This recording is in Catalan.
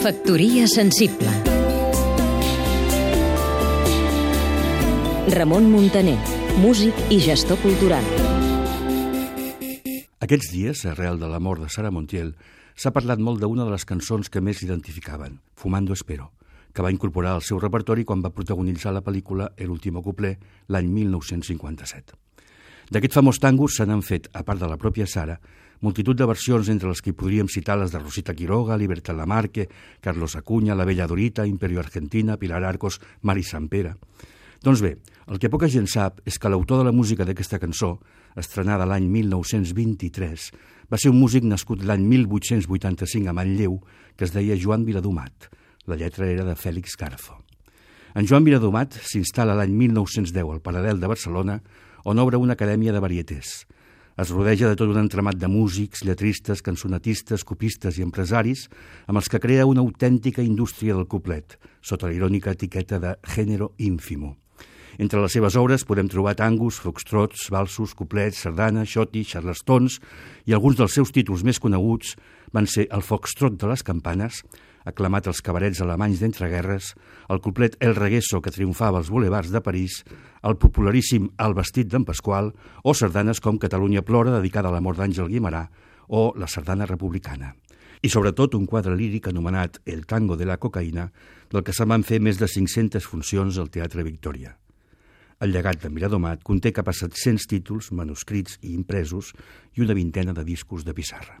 Factoria sensible Ramon Muntaner, músic i gestor cultural. Aquests dies, arrel de la mort de Sara Montiel, s'ha parlat molt d'una de les cançons que més l'identificaven, Fumando Espero, que va incorporar al seu repertori quan va protagonitzar la pel·lícula El último cuplé l'any 1957. D'aquest famós tango se n'han fet, a part de la pròpia Sara, multitud de versions entre les que podríem citar les de Rosita Quiroga, Libertad Lamarque, Carlos Acuña, La Bella Dorita, Imperio Argentina, Pilar Arcos, Mari Sampera... Doncs bé, el que poca gent sap és que l'autor de la música d'aquesta cançó, estrenada l'any 1923, va ser un músic nascut l'any 1885 a Manlleu, que es deia Joan Viladomat. La lletra era de Fèlix Garzo. En Joan Viladomat s'instal·la l'any 1910 al Paral·lel de Barcelona on obre una acadèmia de varietés. Es rodeja de tot un entramat de músics, lletristes, cançonetistes, copistes i empresaris amb els que crea una autèntica indústria del cuplet, sota la irònica etiqueta de gènero ínfimo. Entre les seves obres podem trobar tangos, foxtrots, valsos, cuplets, sardana, xoti, charlestons i alguns dels seus títols més coneguts van ser el foxtrot de les campanes, aclamat als cabarets alemanys d'entreguerres, el cuplet El Regueso que triomfava als bulevards de París, el popularíssim El vestit d'en Pasqual o sardanes com Catalunya plora dedicada a la mort d'Àngel Guimarà o la sardana republicana. I sobretot un quadre líric anomenat El tango de la cocaïna, del que se'n van fer més de 500 funcions al Teatre Victòria. El llegat de Miradomat conté cap a 700 títols, manuscrits i impresos i una vintena de discos de pissarra.